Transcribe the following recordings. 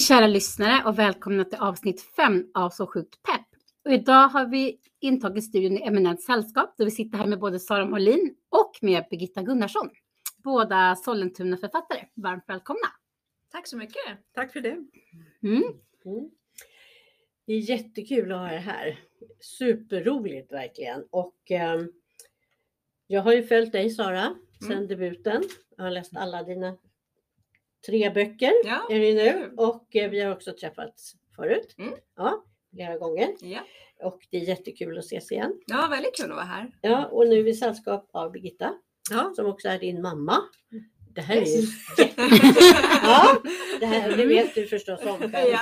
Hej kära lyssnare och välkomna till avsnitt 5 av Så sjukt pepp. Och idag har vi intagit studion i eminent sällskap då vi sitter här med både Sara Molin och med Birgitta Gunnarsson. Båda Sollentuna-författare. Varmt välkomna! Tack så mycket! Tack för det. Mm. Mm. Det är jättekul att ha er här. Superroligt verkligen. Och eh, jag har ju följt dig Sara sedan Mm. debuten. Jag har läst alla dina tre böcker Ja, är det nu kul. och eh, vi har också träffats förut. Mm. Ja, flera gånger ja. och det är jättekul att ses igen. ja, väldigt kul att vara här. Ja, och nu är i sällskap av Birgitta Ja. som också är din mamma. Det här är ju. Ja, det, här, det vet du förstås om själv. Ja.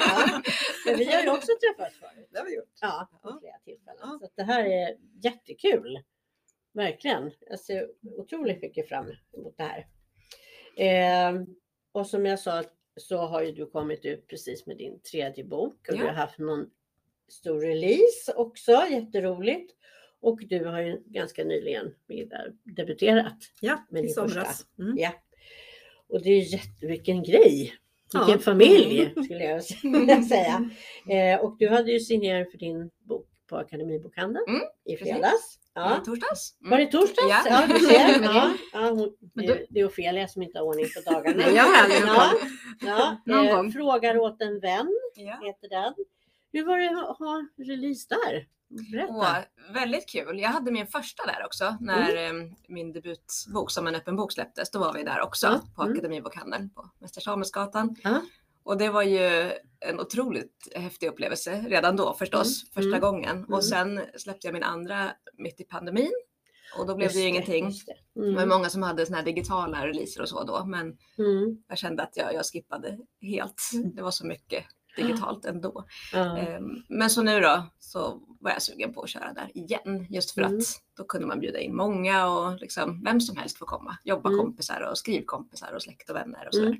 Ja. Men vi har ju också träffats förut. Det har vi gjort. Ja, på flera tillfällen. Ja. Så det här är jättekul. Verkligen. Jag ser otroligt mycket fram emot det här. Eh, och som jag sa så har ju du kommit ut precis med din tredje bok och Ja. du har haft någon stor release också, jätteroligt. Och du har ju ganska nyligen debuterat. Ja, med i somras. Mm. Ja. Och det är jätte, vilken grej! Vilken Ja. familj skulle jag säga. Eh, och du hade ju signerat för din bok på Akademibokhandeln Mm, i fredags. Ja. I torsdags. Mm. Var det torsdags? Ja. Ja, du ser. Ja. Ja, hon, Men det, det är Ofelia som inte har ordning på dagarna. Nej, jag ja. ja. Någon Eh, gång. Frågar åt en vän Ja. heter den. Hur var det att ha release där? Berätta. Åh, väldigt kul. Jag hade min första där också när eh, min debutbok som en öppen bok släpptes. Då var vi där också Ja. på Mm. Akademibokhandeln på Mäster Samuelsgatan. Och det var ju en otroligt häftig upplevelse redan då förstås, Mm. första Mm. gången. Mm. Och sen släppte jag min andra mitt i pandemin. Och då blev Just det ju ingenting. det. Det var Mm. många som hade såna här digitala releaser och så då, men Mm. jag kände att jag, jag skippade helt. Mm. Det var så mycket digitalt ändå. Ehm, Men så nu då så var jag sugen på att köra där igen just för Mm. att då kunde man bjuda in många och liksom vem som helst får komma. Jobba Mm. kompisar och skrivkompisar och släkt och vänner och sådär.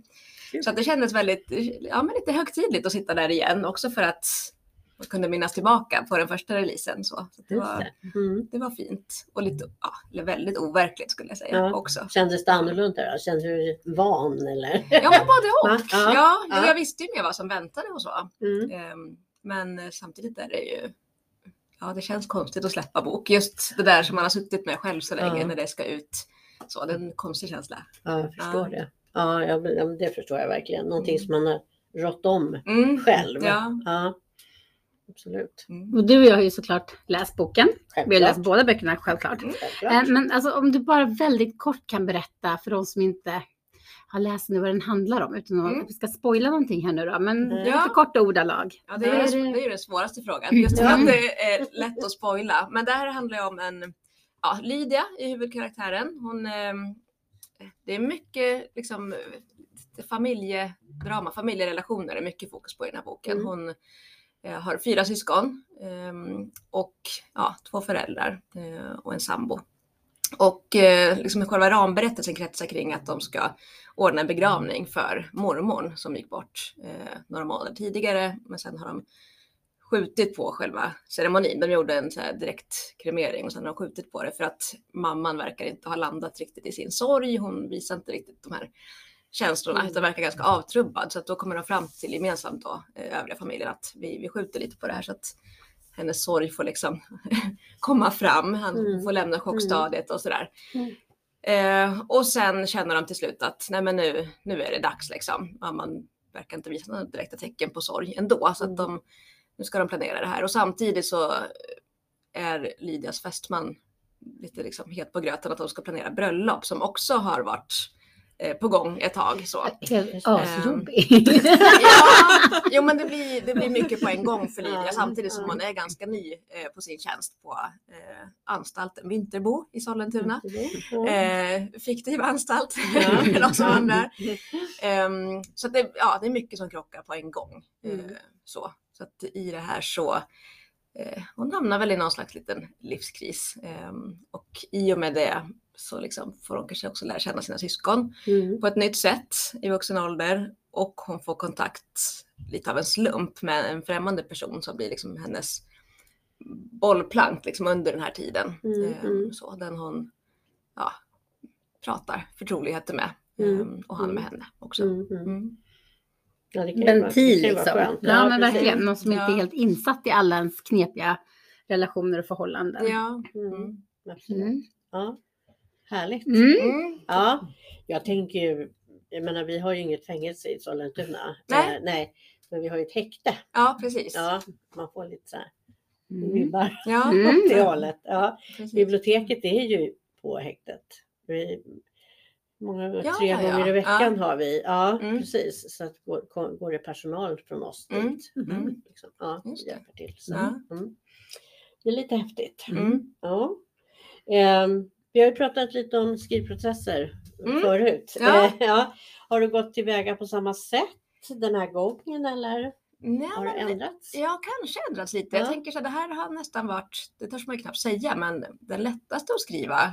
Så att det kändes väldigt, ja men lite högtidligt att sitta där igen också för att man kunde minnas tillbaka på den första releasen. Så, det, var. Mm. det var fint och lite, ja, eller väldigt overkligt skulle jag säga Ja. också. Kändes det annorlunda då? Kändes du van eller? Ja men både och. Ja, Ja. Ja. jag visste ju mer vad som väntade och så. Mm. Ehm, Men samtidigt är det ju, ja det känns konstigt att släppa bok. Just det där som man har suttit med själv så länge när det ska ut. Så det är en konstig känsla. Ja, jag förstår det. Ja, ja, det förstår jag verkligen. Någonting Mm. som man har rått om Mm. själv. Ja. ja. Absolut. Mm. Och du och jag har ju såklart läst boken. Vi har läst Självklart. båda böckerna självklart. Mm. Självklart. Eh, Men alltså, om du bara väldigt kort kan berätta för de som inte har läst nu vad den handlar om utan att Mm. vi ska spoila någonting här nu då. Men Mm. lite korta ordalag. Ja, det, är, det? det är ju den svåraste frågan. Just för att det är lätt att spoila. Men det här handlar ju om en, ja, Lydia i huvudkaraktären. Hon, ehm, det är mycket liksom familjedrama, familjerelationer är mycket fokus på i den här boken. Mm. Hon eh, har fyra syskon ehm, och ja, två föräldrar eh, och en sambo. Och eh, liksom själva ramberättelsen kretsar kring att de ska ordna en begravning för mormor som gick bort eh, några månader tidigare. Men sen har de skjutit på själva ceremonin. De gjorde en så här direkt kremering och sen har de skjutit på det för att mamman verkar inte ha landat riktigt i sin sorg. Hon visar inte riktigt de här känslorna Mm. utan verkar ganska avtrubbad. Så att då kommer de fram till gemensamt då, eh, övriga familjen att vi, vi skjuter lite på det här så att hennes sorg får liksom komma fram. Han Mm. får lämna chockstadiet och sådär. Mm. Eh, och sen känner de till slut att nej men nu, nu är det dags liksom. Mamman verkar inte visa några direkta tecken på sorg ändå. Så Mm. att de, nu ska de planera det här. Och samtidigt så är Lydias fästman lite liksom het på gröten att de ska planera bröllop som också har varit eh, på gång ett tag. Så. Ehm, asjobbig. Ja, jo men det blir, det blir mycket på en gång för Lydia samtidigt som hon är ganska ny eh, på sin tjänst på eh, anstalten Vinterbo i Sollentuna. Eh, fiktiv anstalt, för de som undrar. Ehm, så det, ja, det är mycket som krockar på en gång. Eh, Mm. så. Så att i det här så eh, hon hamnar väl i någon slags liten livskris. Ehm, och i och med det så liksom får hon kanske också lära känna sina syskon Mm. på ett nytt sätt i vuxen ålder. Och hon får kontakt lite av en slump med en främmande person som blir liksom hennes bollplank liksom under den här tiden. Mm, Ehm, mm. Så den hon ja, pratar förtroligheter med. Mm, Ehm, och han mm. med henne också. Mm, mm. Mm. Ja, ventil liksom. Ja, men precis. verkligen. Någon som inte är Ja. helt insatt i alla ens knepiga relationer och förhållanden. Ja. Mm, Mm. absolut. Mm. Ja. Härligt. Mm. Mm. Ja, jag tänker ju, jag menar vi har ju inget fängelse i Sollentuna. Nej. Eh, nej, men vi har ju ett häkte. ja, precis. Ja, man får lite så här Mm. vibbar Ja, Mm. åt det hållet. Ja, biblioteket är ju på häktet. Vi, många, Ja, tre ja, gånger ja. i veckan har vi. Ja, Mm. precis. Så att går, går det personal från oss Mm. dit. Mm. Liksom. Ja, det. hjälper till. Så. Ja. Mm. Det är lite häftigt. Mm. Ja. Ehm, vi har ju pratat lite om skrivprocesser Mm. förut. Ja. Eh, ja. Har du gått tillväga på samma sätt den här gången eller Nej, har det ändrats? Ja, kanske ändrats lite. Ja. Jag tänker så här, det här har nästan varit, det törs man ju knappt säga, men den lättaste att skriva.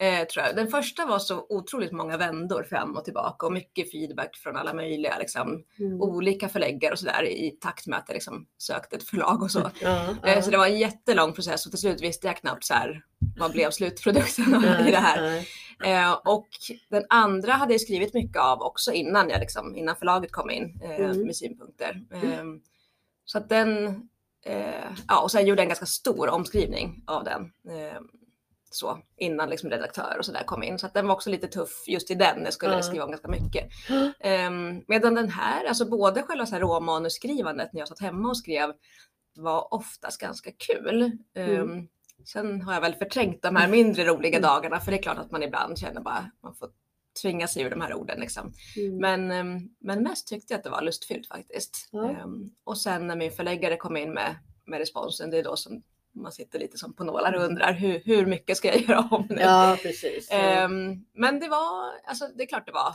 Eh, tror jag. Den första var så otroligt många vändor fram och tillbaka och mycket feedback från alla möjliga liksom, Mm. olika förläggare och sådär i takt med att jag liksom, sökte ett förlag och så. Ja, Eh. Så det var en jättelång process och till slut visste jag knappt så här, vad blev slutprodukten i det här. Eh, och den andra hade jag skrivit mycket av också innan, jag liksom, innan förlaget kom in eh, Mm. med synpunkter. Eh, så att den, eh, ja och sen gjorde jag en ganska stor omskrivning av den. Så innan liksom redaktör och sådär kom in. Så att den var också lite tuff just i den, jag skulle Ja. skriva om ganska mycket. Eh, medan den här, alltså både själva så här råmanusskrivandet när jag satt hemma och skrev var oftast ganska kul. Mm. Eh, Sen har jag väl förträngt de här mindre roliga dagarna för det är klart att man ibland känner bara man får tvinga sig ur de här orden liksom. Mm. Men, ehm, men mest tyckte jag att det var lustfyllt faktiskt. Ja. Ehm, Och sen när min förläggare kom in med, med responsen, det är då som man sitter lite som på nålar och undrar hur, hur mycket ska jag göra om nu? Ja, precis. Ehm, men det var, alltså det är klart det var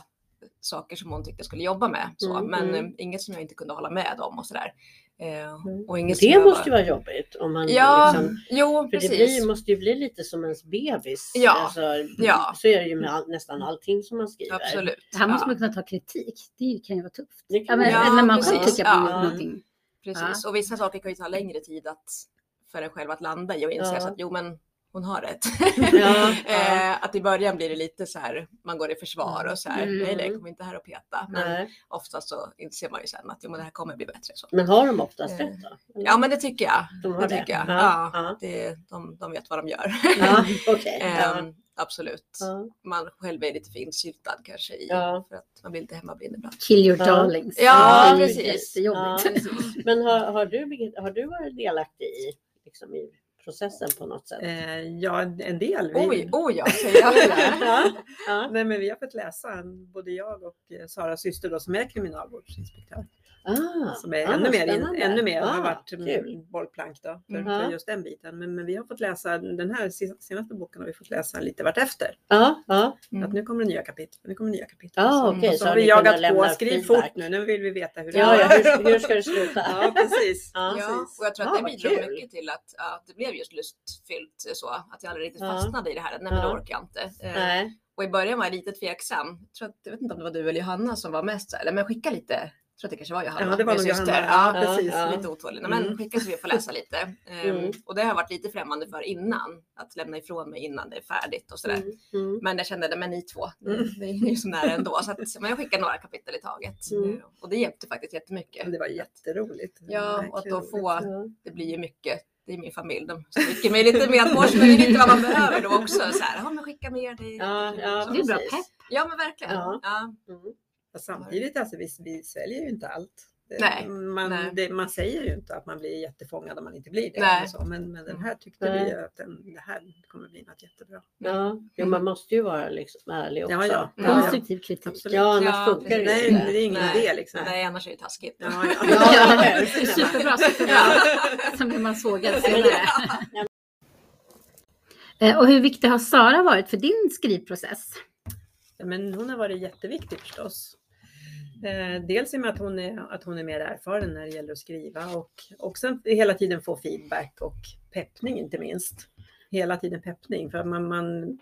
saker som hon tyckte jag skulle jobba med. Så, Mm, men mm. eh, inget som jag inte kunde hålla med om och sådär. Ehm, Mm. och inget det måste ju var... vara jobbigt om man Ja, liksom, jo för det precis. blir, måste ju bli lite som ens bebis. Ja, Alltså, ja. Så är det ju med all, nästan allting som man skriver. Absolut. Det här måste ja. man kunna ta kritik. Det kan ju vara tufft. Det Ja, kan men, man- Ja, när man själv precis. tycker Ja. gjort någonting. Precis, och vissa saker kan ju ta längre tid att, för en själv att landa i och inse Ja. så att jo men hon har rätt. Ja, ja. Eh, att i början blir det lite så här, man går i försvar och så här, Mm. nej nej, kommer inte här och peta. Men Nej. oftast så inser man ju sen att jo, men det här kommer bli bättre. Så. Men har de oftast Eh, rätt då? Eller? Ja men det tycker jag. De har det det. tycker jag. Ja, Ja, ja. Det, de, de vet vad de gör. Ja. Ja. Ehm, absolut. Ja. Man själv är lite finsyltad kanske i, Ja. för att man blir lite hemmablind ibland. Kill your Ja. darlings. Ja, precis. Ja. Men har, har, du, har du varit delaktig i, liksom, i processen på något sätt? Eh, ja, en del. Vi, Oj, oj ja, säger jag. Ja, ja. Nej, men vi har fått läsa, både jag och eh, Saras syster då, som är kriminalvårdsinspektör. Ah, Som är ah, ännu, mer, in, ännu mer har Ah, varit kul. mm, bollplank då, för, Mm. för Ja. just den biten. Men, men vi har fått läsa, den här se- senaste boken har vi fått läsa lite vartefter. Ja, ja. Mm. Att nu kommer det nya kapitel, nu kommer det nya kapitel. Okej, och så så har har vi jagat på, skriv feedback. fort nu, nu vill vi veta hur det Ja, ja, hur, hur ska det sluta? Ja, precis. Ja. Ja, och jag tror att Ja, det bidrog kul. mycket till att, att det blev just lustfyllt så att jag aldrig riktigt fastnade i det här. Nej, men det orkar jag inte. Eh, Nej. Och i början var jag lite tveksam. Jag, tror att, jag vet inte om det var du eller Johanna som var mest så här, men skicka lite. Jag tror att det kanske var Johanna. Ja, det var min syster. Ja, precis. Ja. Lite otålig. Nej, Men Mm. skicka så vi får läsa lite. Ehm, Mm. Och det har jag varit lite främmande för innan. Att lämna ifrån mig innan det är färdigt och sådär. Mm, mm. Men jag kände, men ni två, Mm. det är ju så nära ändå. Så att, men jag skickade några kapitel i taget. Mm. Eh, Och det hjälpte faktiskt jättemycket. Det var jätteroligt. Ja, och att då få, Ja. det blir ju mycket, det är min familj, de stryker mig lite medhårs, men det är lite vad man behöver då också. Så här, ja men skicka mer. Det, Ja, ja, Det är bra pepp. ja men verkligen. Ja. Ja. Mm. Fast samtidigt, alltså, vi, vi sväljer ju inte allt. Det- Nej, man, nej. Det, man säger ju inte att man blir jättefångad om man inte blir det. Nej. Så. Men, men den här tyckte Nej. vi att den, det här kommer bli något jättebra. Ja, jo, man måste ju vara liksom ärlig också. Ja, ja. Ja, Konstruktiv kritik. Absolut. Ja, annars Ja, funkar det Nej, inte. det är ingen Nej. idé liksom. Nej, annars är det taskigt. Ja, ja. Ja, Ja, superbra, superbra. Sen blir man sågad senare. Eh, Och hur viktig har Sara varit för din skrivprocess? Ja, Men hon har varit jätteviktig förstås. Eh, dels i och med att hon, är, att hon är mer erfaren när det gäller att skriva och också hela tiden få feedback och peppning inte minst. Hela tiden peppning för man, man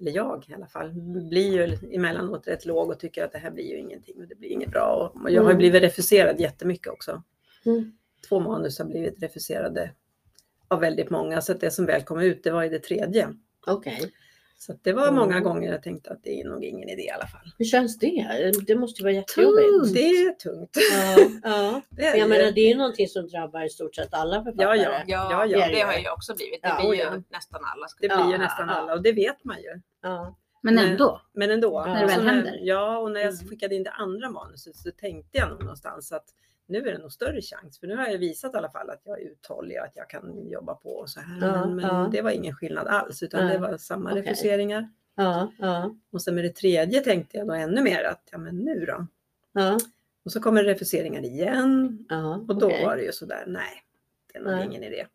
eller jag i alla fall, blir ju emellanåt rätt låg och tycker att det här blir ju ingenting och det blir inget bra. Och jag har ju Mm. blivit refuserad jättemycket också. Mm. Två manus har blivit refuserade av väldigt många så att det som väl kom ut det var ju det tredje. Okej. Så det var många gånger jag tänkte att det är nog ingen idé i alla fall. Hur känns det? Det måste ju vara Tungt. jättejobbigt. Det är tungt. Ja, ja. Det är Jag menar, det. är ju någonting som drabbar i stort sett alla författare. Ja, Ja, Ja, ja. det har ju också blivit. Det Ja, blir ju ja. nästan alla. Det blir ju Ja, nästan ja. alla och det vet man ju. Ja. Men ändå. Men ändå. När det väl händer. Ja, och när jag Mm. skickade in det andra manuset så tänkte jag nog någonstans att nu är det nog större chans. För nu har jag visat i alla fall att jag är uthållig och att jag kan jobba på och så här. Ja, men men ja. det var ingen skillnad alls utan det var samma Okej. refuseringar. Och sen med det tredje tänkte jag då ännu mer att ja men nu då? Och så kommer refuseringar igen och då okej. var det ju sådär nej, det är nog ingen idé.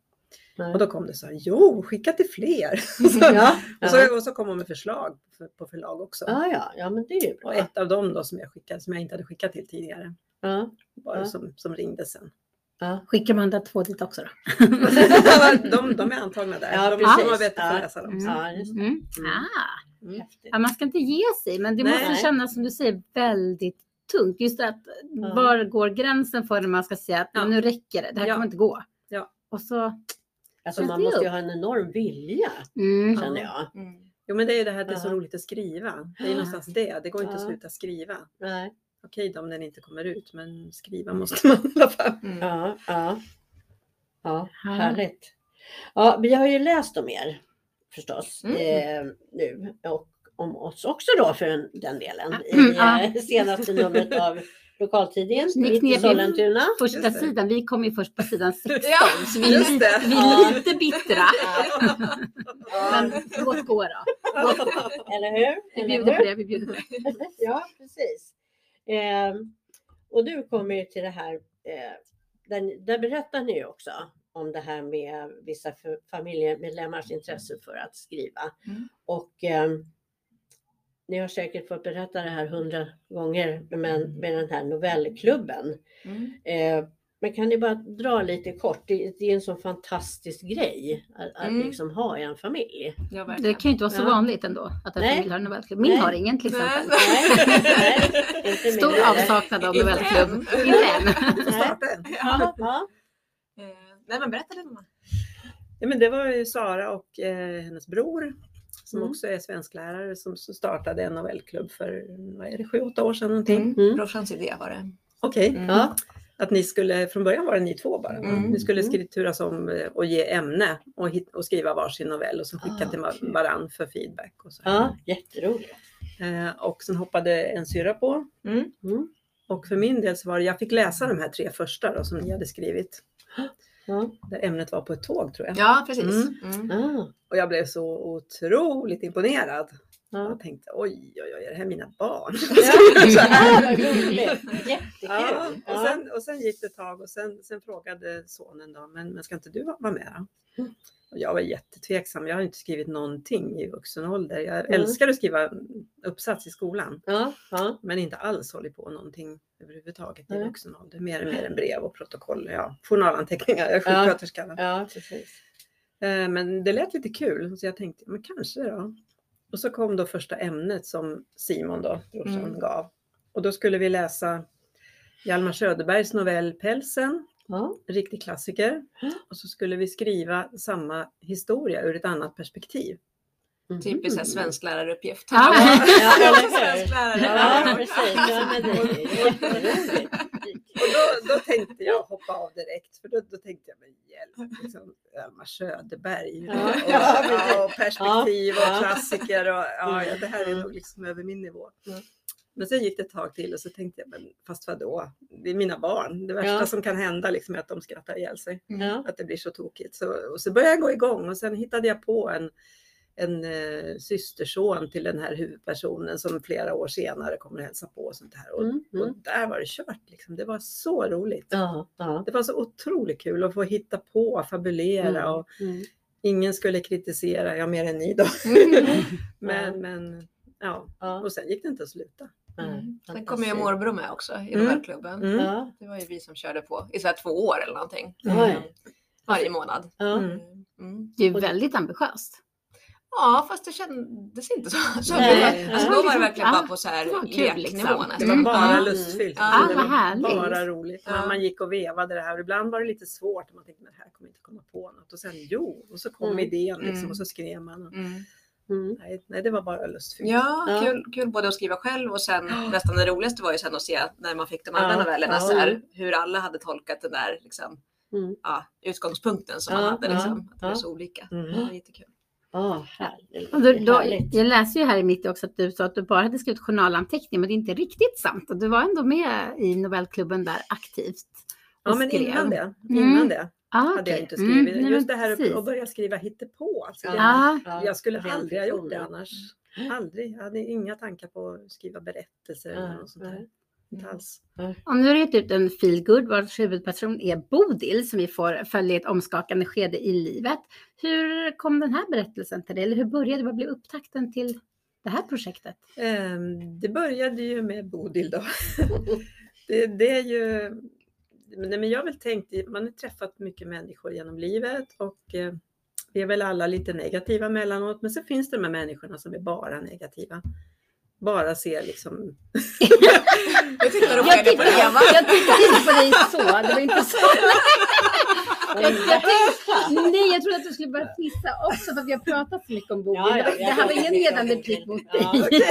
Nej. Och då kom det så här, jo skicka till fler. så, Ja, och, ja. så, och så kom de med förslag för, på förlag också. Ja, ja, ja, men det är bra. Och ett av dem då som jag skickade, som jag inte hade skickat till tidigare, Ja, var det Ja. som, som ringde sen. ja. Skickar man där två dit också då? de, de är antagna där. Ja, de, de har bett att Ja. läsa dem. Mm. ja. Mm. Mm. Ah. Mm. Ja, man ska inte ge sig, men det Nej. måste kännas som du säger väldigt tungt. Just det att var går gränsen för när man ska säga att Ja. nu räcker det, det här Ja. kommer inte gå. Ja. Och så, Alltså, man måste ju ha en enorm vilja, mm. Ja. känner jag. Mm. Jo men det är ju det här att det är så Ja. roligt att skriva. Det är ju Ja. någonstans det. Det går inte att Ja. sluta skriva. Nej. Okej då om den inte kommer ut men skriva måste man i alla fall. Mm. Ja, ja. Ja, Ja. härligt. Ja, vi har ju läst om er förstås Mm. eh, nu och om oss också då för den, den delen i Mm, ja. eh, senaste numret av lokaltidningen Ni mitt i. Sollentuna. Första sidan, vi kom ju först på sidan 16 Ja, så vi är, lite, vi Ja. är lite bittra. Men låt gå då. Eller hur? Vi bjuder på det. Vi bjuder på det. Ja, precis. Eh, och du kommer ju till det här, eh, där, där berättar ni ju också om det här med vissa familjemedlemmars intresse för att skriva. Mm. Och eh, ni har säkert fått berätta det här hundra gånger med, med den här novellklubben. Mm. Eh, men kan ni bara dra lite kort? Det, det är en sån fantastisk grej att, att Mm. liksom ha i en familj. Ja, Det kan ju inte vara så Ja. vanligt ändå att en Nej. familj har en novellklubb. Min Nej. har ingen till exempel. Nej, Stor avsaknad av än. Inte än. Ja, ja. Eh, nej men berätta lite mamma. Ja, men det var ju Sara och eh, hennes bror som Mm. också är svensklärare som som startade en novellklubb för vad är det, sju, åtta år sedan någonting. Mm. Brorsans idé var det. Okej, Mm. Ja. Att ni skulle, från början var det ni två bara. va? Mm. Ni skulle Mm. skri- turas om eh, och ge ämne och, hit, och skriva varsin novell och sen skicka Ah, till kul. varann för feedback. Och, så. ja, jätteroligt. Eh, och sen hoppade en syra på. Mm. Mm. Och för min del så var det, jag fick läsa de här tre första då, som ni hade skrivit. Ja. Där ämnet var på ett tåg tror jag. Ja, precis. Mm. Mm. Ah, Och jag blev så otroligt imponerad. Ja. Jag tänkte oj, oj, oj, är det här mina barn? Ja. Ja, och, Ja. sen, och sen gick det ett tag och sen, sen frågade sonen då, men, men ska inte du vara med då? Mm. Och jag var jättetveksam, jag har inte skrivit någonting i vuxen ålder. Jag Mm. älskar att skriva uppsats i skolan, Ja, ja. men inte alls hållit på någonting överhuvudtaget i Nej. vuxen ålder. Mer, mer än brev och protokoll, ja, journalanteckningar, jag är Ja. sjuksköterska. ja. Eh, Men det lät lite kul så jag tänkte, men kanske då. Och så kom då första ämnet som Simon då, brorsan, Mm. gav. Och då skulle vi läsa Hjalmar Söderbergs novell Pälsen, Ja. riktig klassiker. Mm. Och så skulle vi skriva samma historia ur ett annat perspektiv. Mhm. Typiskt mm. svenskläraruppgift. Ja. Ja. Ja, precis. Ja, men det. Och då, tänkte jag hoppa av direkt, för då, då tänkte jag, men hjälp, liksom, Hjalmar Söderberg och, precis. och perspektiv och klassiker och ja, ja, det här är Mm. nog liksom över min nivå. Mm. Men sen gick det ett tag till och så tänkte jag, men fast vadå? Det är mina barn. Det värsta Ja. som kan hända liksom är att de skrattar ihjäl sig. Ja. Att det blir så tokigt. Så, och så började jag gå igång och sen hittade jag på en, en eh, systerson till den här huvudpersonen som flera år senare kommer att hälsa på och sånt här. Och, Mm, mm. och där var det kört. Liksom. Det var så roligt. Ja, ja. Det var så otroligt kul att få hitta på, fabulera Mm, och mm. ingen skulle kritisera, ja mer än ni då. Mm. men, men ja, Ja. och sen gick det inte att sluta. Nej, Sen kommer ju morbror med också i Mm. novellklubben. Mm. Ja, Det var ju vi som körde på i så här två år eller någonting. Ja, ja. Mm. Varje månad. ja. Mm. Mm. Det är väldigt ambitiöst. Ja, fast det kändes inte så. så Nej. Alltså, då var det liksom- verkligen ja, bara på så här det kul, leknivå liksom. Det nästan. var Mm. bara Ja. lustfyllt. Ja. Det var härligt. bara roligt. Ja. Man, gick och vevade det här och ibland var det lite svårt. Och man tänkte, men här kommer inte komma på något. Och sen jo, och så kom Mm. idén liksom, Mm. och så skrev man. Och, Mm. Mm. Nej, nej, det var bara lustfyllt. Ja, Ja. Kul, kul både att skriva själv och sen nästan det roligaste var ju sen att se när man fick de andra Ja, novellerna ja. så här, hur alla hade tolkat den där liksom, Mm. ja, utgångspunkten som Ja, man hade. ja, Liksom, att det ja. var så olika. Mm. Det var jättekul. Ja, härligt. Och då, härligt. jag läser ju här i mitt också att du sa att du bara hade skrivit journalanteckning, men det är inte riktigt sant. Och du var ändå med i novellklubben där aktivt. Ja, men skrev. innan det, Mm. innan det Ah, hade jag okej. inte Mm, skrivit. men Just det här att, börja skriva hittepå. Alltså, Ja. Ja, jag skulle rent aldrig ha gjort det annars. Aldrig. Jag hade inga tankar på att skriva berättelser eller Ja, något sånt där. Inte alls. Och nu har du gett ut en feelgood vars huvudperson är Bodil som vi får följa i ett omskakande skede i livet. Hur kom den här berättelsen till dig? Eller hur började det? Vad blev upptakten till det här projektet? Ehm, Det började ju med Bodil då. Det, det är ju, nej, men jag har väl tänkt, man har träffat mycket människor genom livet och eh, vi är väl alla lite negativa mellanåt, men så finns det de här människorna som är bara negativa. Bara ser liksom, Jag tittade, på dig så, det var inte så. Jag, jag tänkte, nej, jag trodde att du skulle börja fnissa också för att vi har pratat så mycket om Bodil. Ja, ja, det jag här var ingen ledande replik mot Ja, dig.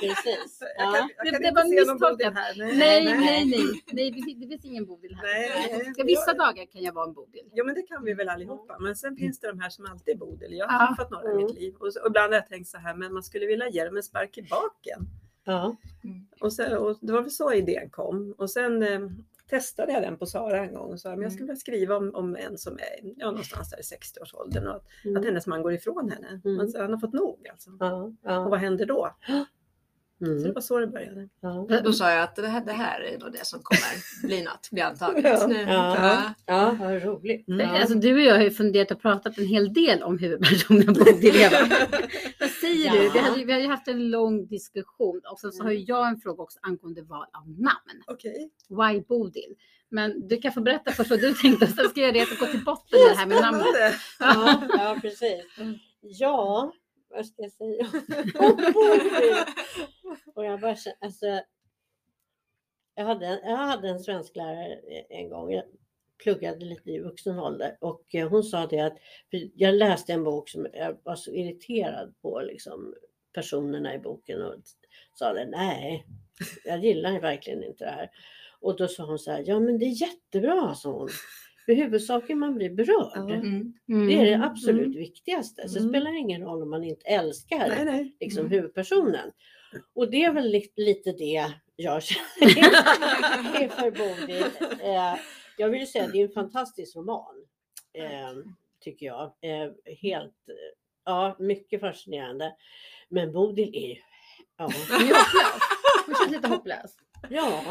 Precis. jag Ja. kan, jag Det- kan det inte var se någon misstolkat. Här. Nej, nej, nej, nej, det finns- det finns ingen Bodil här. Nej. Ska vissa dagar kan jag vara en Bodil. Jo men det kan vi väl allihopa. Men sen finns det de här som alltid är Bodil. Jag Ja. har träffat några i Mm. mitt liv. Och, så, och ibland har jag tänkt så här, men man skulle vilja ge dem en spark i baken. Ja. Och, sen, och det var väl så idén kom. Och sen eh, testade jag den på Sara en gång och sa men jag skulle vilja skriva om, om en som är ja, någonstans där i 60-årsåldern och att, att Mm. hennes man går ifrån henne. Mm. Alltså, han har fått nog alltså. Ja. Och Ja. vad händer då? Så det Mm. var så det började. Ja. Då sa jag att det här, det här är nog det som kommer bli något, bli antaget. Ja. Nu. Ja. Ja, vad roligt. Mm. Ja. Alltså, du och jag har ju funderat och pratat en hel del om huvudpersonen Bodil. Eva. Vad säger du? Ja. Vi, hade, vi har ju haft en lång diskussion och sen så har ju jag en fråga också angående val av namn. Okej. Why Bodil? Men du kan få berätta först vad du tänkte och sen ska jag reda gå till botten med det här med namnet. Ja, ja, precis. Ja, vad ska jag säga? Och jag bara alltså. Jag hade, jag hade en svensklärare en gång. Jag pluggade lite i vuxen ålder och eh, hon sa det att jag läste en bok som jag var så irriterad på liksom personerna i boken och sa det nej, jag gillar verkligen inte det här. Och då sa hon så här, ja men det är jättebra, sa hon. För huvudsaken man blir berörd. Ja. Mm. Det är det Mm. absolut Mm. viktigaste. Så Mm. spelar det ingen roll om man inte älskar Nej, nej. liksom, Mm. huvudpersonen. Och det är väl li- lite det jag känner inför Bodil. Eh, jag vill ju säga att det är en fantastisk roman. Eh, tycker jag. Eh, helt, ja, mycket fascinerande. Men Bodil är ju, ja, hopplös. Hon känns lite hopplös. Ja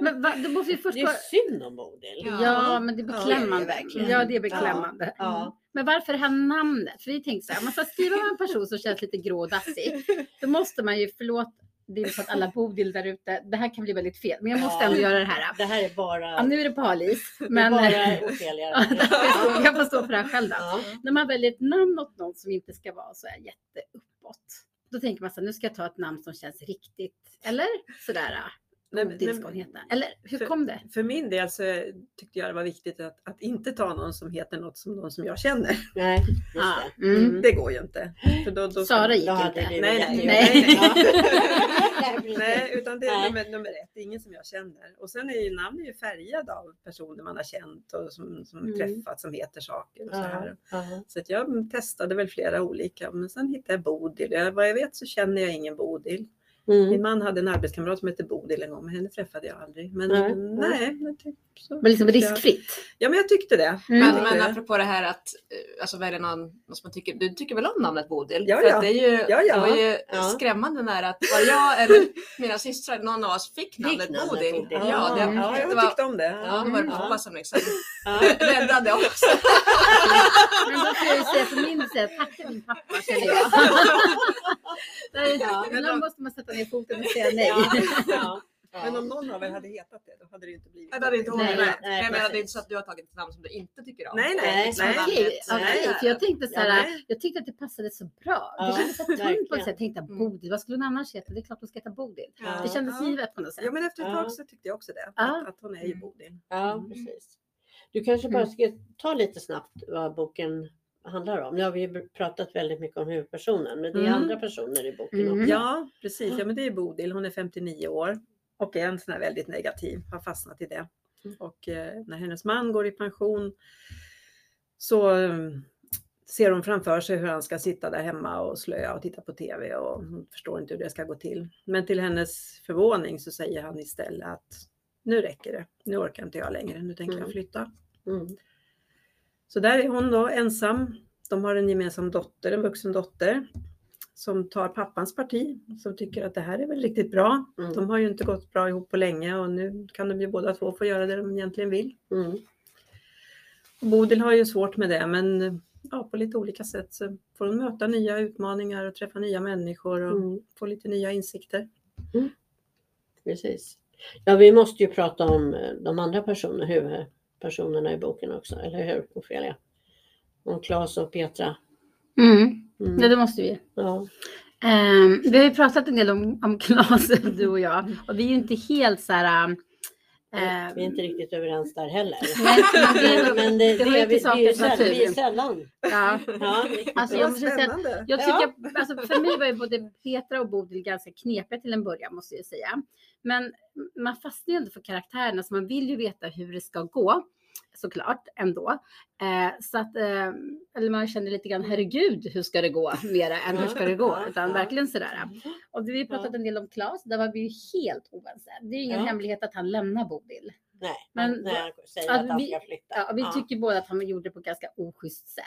Men va, då måste vi först det är synd om Bodil. Ja. Ja, men det är Ja, beklämmande. det är verkligen. Ja, det är beklämmande. Ja. Men varför det här namnet? För vi tänkte så här, om man ska skriva om en person som känns lite grå och dassig, då måste man ju, förlåt, det är för att alla Bodil där ute, det här kan bli väldigt fel, men jag måste Ja. ändå göra det här. Det här är bara, Ja, nu är det på halis, det är men bara Ofelia. Ja, det jag får stå för det här själv då. Ja. När man väljer ett namn åt någon som inte ska vara så här jätteuppåt, då tänker man så här, nu ska jag ta ett namn som känns riktigt, eller? Sådär, men- ska hon heta. Eller hur för- kom det? För min del så tyckte jag det var viktigt att, att inte ta någon som heter något som någon som jag känner. Nej, det. mm. Mm. Det går ju inte. För då, då Sara gick Då inte. Nej, nej, nej. Nej, utan det är nummer, nummer ett, det är ingen som jag känner. Och sen är ju namn är ju färgad av personer man har känt och som, som Mm. träffat som heter saker. Och så, här. Ja. så att jag testade väl flera olika, men sen hittade jag Bodil. Jag, vad jag vet så känner jag ingen Bodil. Min Mm. man hade en arbetskamrat som hette Bodil en gång, men henne träffade jag aldrig. Men Nej, nej, typ så. Men liksom riskfritt. Ja, men jag tyckte det. Mm. Men, men apropå det här att eh, alltså, välja någon, någon som man tycker, du tycker väl om namnet Bodil? Ja, För ja. att det, är ju, Ja, ja. det var ju Ja. skrämmande när att var jag eller mina systrar, någon av oss fick namnet namnet Bodil. Bodil. Ja, det, Mm. Ja, det jag var, tyckte om det. ja, det var Mm. pappa som liksom räddade oss. Men då får jag ju säga för min sida, tacka din pappa känner jag. Ja. Ibland måste man sätta ner foten och säga nej. Men om någon av er hade hetat det, då hade det ju inte blivit Det hade inte hon Nej, nej, Nej, men det är inte så att du har tagit ett namn som du inte tycker om. Nej, nej, nej. Okej, Nej. okej, för jag tänkte så här, Ja, nej. jag tyckte att det passade så bra. Ja, det kändes så tungt på något sätt. Jag tänkte Bodil, vad skulle hon annars heta? Det är klart hon ska heta Bodil. Ja. Det kändes Ja. givet på något sätt. Ja, men efter ett tag så tyckte jag också det. Ja. Att, att hon är ju Mm. Bodil. Ja, precis. Du kanske bara ska ta lite snabbt vad boken handlar om. Nu har vi ju pratat väldigt mycket om huvudpersonen, men det är Mm. andra personer i boken Mm. också. Ja, precis. Ja, men det är Bodil. Hon är 59 år och är en sån här väldigt negativ, har fastnat i det. Mm. Och eh, när hennes man går i pension så eh, ser hon framför sig hur han ska sitta där hemma och slöa och titta på TV och hon förstår inte hur det ska gå till. Men till hennes förvåning så säger han istället att nu räcker det. Nu orkar inte jag längre. Nu tänker jag Mm. flytta. Mm. Så där är hon då ensam. De har en gemensam dotter, en vuxen dotter, som tar pappans parti, som tycker att det här är väl riktigt bra. Mm. De har ju inte gått bra ihop på länge och nu kan de ju båda två få göra det de egentligen vill. Mm. Och Bodil har ju svårt med det, men ja, på lite olika sätt så får hon möta nya utmaningar och träffa nya människor och Mm. få lite nya insikter. Precis. Ja, vi måste ju prata om eh, de andra personerna, huvudpersonerna i boken också, eller hur Ofelia? Om Claes och Petra. Mm. Mm. Ja, det måste vi. Ja. Ehm, vi har ju pratat en del om, om Klas, du och jag. Och vi är ju inte helt så här... ehm, Vi är inte riktigt överens där heller. Men det- Men det, det det, ju vi, det är sällan, vi är sällan. Ja. Ja, Alltså, så. jag måste säga att! Jag Ja. tycker, alltså för mig var ju både Petra och Bodil ganska knepiga till en början måste jag säga. Men man fastnar ju ändå för karaktärerna så man vill ju veta hur det ska gå såklart ändå. Eh, så att, eh, eller man känner lite grann herregud hur ska det gå mera än hur ska det gå Ja, utan ja. verkligen sådär. Och vi pratat Ja. en del om Claes, där var vi ju helt oense. Det är ju ingen Ja. hemlighet att han lämnar Bodil. Nej, Men- men, när jag säger Ja, att han vi- ska flytta. Ja, vi tycker båda att han gjorde det på ett ganska oschysst sätt.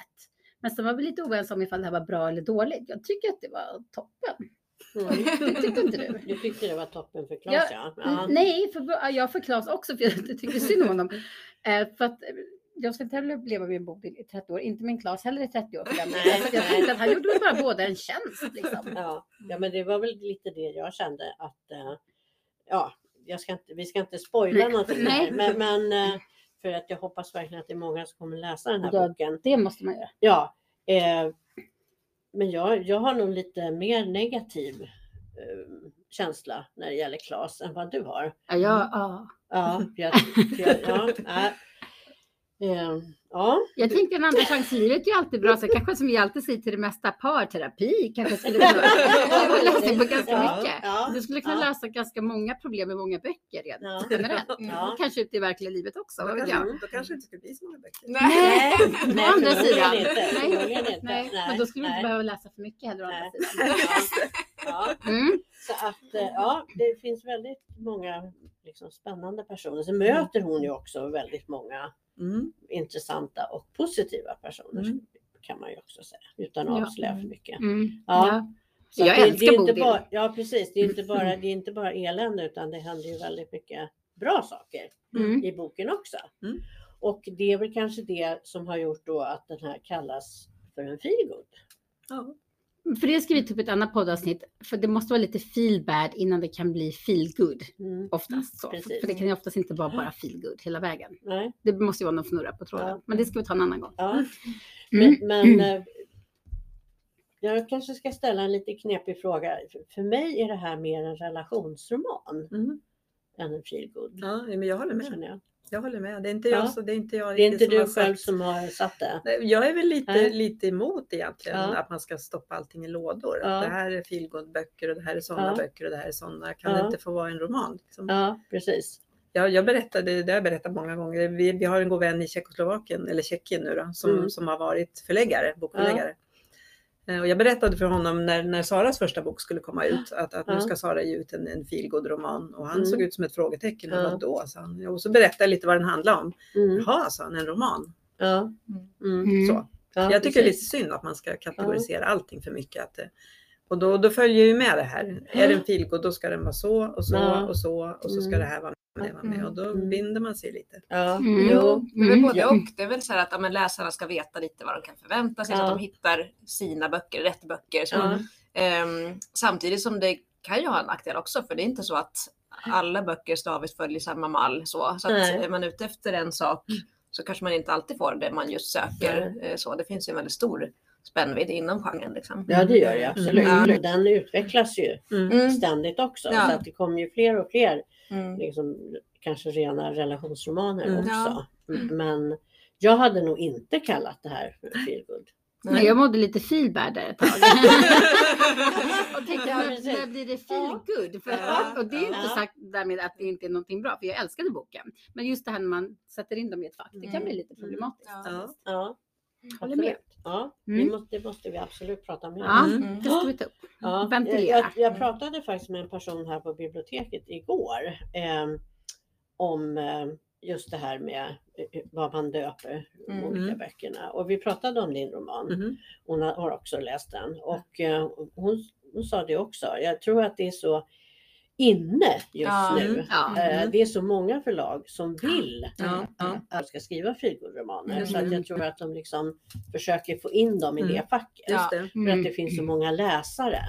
Men sen var vi lite oense om ifall det här var bra eller dåligt. Jag tycker att det var toppen. Mm. Det tyckte inte du? Du tyckte det var toppen för Claes ja. ja. Nej, för ja, jag för Claes också för jag tycker synd om honom. Eh, för att eh, jag ska inte heller leva vid en Bodil i 30 år, inte min Claes heller i 30 år för den. Nej, jag nej. tänkte att han gjorde bara båda en tjänst liksom. Ja. ja, men det var väl lite det jag kände att eh, ja, jag ska inte, vi ska inte spoila Nej. någonting Nej. här, men, men eh, för att jag hoppas verkligen att det är många som kommer läsa den här Ja. boken. Det måste man göra. Ja, eh, men jag, jag har nog lite mer negativ eh, känsla när det gäller Claes än vad du har. Ja, jag, ja. Ja, jag, jag, ja, eh, ja, jag tänker en andra chans i livet är ju alltid bra. Så kanske som vi alltid säger till det mesta, parterapi kanske skulle läst det på ganska Ja, mycket. ja, Du skulle kunna ja. lösa ganska många problem i många böcker redan Ja. generellt. Ja. Och kanske ute i verkliga livet också. Då Vad vet kanske, jag? då kanske det inte skulle bli så många böcker. Nej. Å andra förmodligen sidan. Inte, Nej. inte. Nej, men då skulle vi inte nej. behöva läsa för mycket heller å andra Nej. sidan. Ja, Mm. så att eh, ja, det finns väldigt många liksom, spännande personer. Så möter hon ju också väldigt många Mm. intressanta och positiva personer Mm. kan man ju också säga utan att Ja. avslöja för mycket. Mm. Ja. Ja. Så Jag det, det älskar är inte Bodil. bara, Ja precis, det är inte bara, det är inte bara elände utan det händer ju väldigt mycket bra saker Mm. i boken också. Mm. Och det är väl kanske det som har gjort då att den här kallas för en feelgood. Ja. För det har jag skrivit upp ett annat poddavsnitt. För det måste vara lite feel bad innan det kan bli feel good. Mm. Oftast så. Precis. För det kan ju oftast inte vara bara feel good hela vägen. Nej, Det måste ju vara någon fnurra på tråden. Ja. Men det ska vi ta en annan gång. ja. Mm. Men, men eh, jag kanske ska ställa en lite knepig fråga. För- mig är det här mer en relationsroman Mm. än en feelgood. Ja, men jag håller med. Jag. Håller med. Det är inte Ja. jag, så det är inte jag Det är inte du själv sagt- som har satt det. Jag är väl lite, Nej. lite emot egentligen Ja. att man ska stoppa allting i lådor. Ja. Det här är feelgood-böcker och det här är sådana Ja. böcker och det här är sådana. Kan Ja. det inte få vara en roman? Liksom? Ja, precis. Jag, jag berättade, det har jag berättat många gånger. Vi, vi har en god vän i Tjeckoslovakien, eller Tjeckien nu då, som, Mm. som har varit förläggare, bokförläggare. Eh, Och jag berättade för honom när, när Saras första bok skulle komma ut att, att Ja. nu ska Sara ge ut en, en feelgood-roman. Och han Mm. såg ut som ett frågetecken. Ja. Ja. Vadå? sa han. Och så berättade jag lite vad den handlade om. Mm. Jaha, sa han, en roman. Ja. Mm. Mm. Så. Ja, jag tycker det är precis. lite synd att man ska kategorisera allting för mycket. Att det, och då, då följer ju med det här. Är det en feelgood då ska den vara så och så Ja. och så och så ska Mm. det här vara vara med. Och då Mm. binder man sig lite. Ja, Mm. jo. Det är väl Mm. både Ja. och. Det är väl så här att ja, men läsarna ska veta lite vad de kan förvänta sig så Ja. att de hittar sina böcker, rätt böcker. Så. Ja. Ehm, samtidigt som det kan ju ha en nackdel också för det är inte så att alla böcker staviskt följer samma mall. Så, så att Nej. är man ute efter en sak så kanske man inte alltid får det man just söker. Eh, Så det finns ju en väldigt stor spännvidd inom genren. Liksom. ja, det gör det absolut. Mm. Den utvecklas ju Mm. Mm. ständigt också. Ja. Så att det kommer ju fler och fler Mm. liksom, kanske rena relationsromaner Mm. också. Ja. Mm. Men jag hade nog inte kallat det här för feelgood. Nej, jag mådde lite feel bad där ett tag. och tänkte, Ja, när, när blir det feel Ja. good? För, Ja. och det är inte Ja. sagt därmed att det inte är någonting bra, för jag älskade boken. Men just det här när man sätter in dem i ett fack, det kan Mm. bli lite problematiskt. Ja. Ja. Ja, Håller med. Ja, Mm. vi måste, det måste vi absolut prata mer om. Ja, Mm. det ska vi ta upp. Ja, jag, Ventilera. jag, jag pratade faktiskt med en person här på biblioteket igår eh, om eh, just det här med eh, vad man döper de Mm. olika Mm. böckerna. Och vi pratade om din roman. Mhm. Hon har, har också läst den och eh, hon, hon sa det också. Jag tror att det är så inne just Ja. nu. Mm. Ja. Eh, Mm. Det är så många förlag som vill Ja, att de ska skriva feelgood-romaner. Så att Mm. jag tror att de liksom försöker få in dem i Mm. det facket. För att det finns så många läsare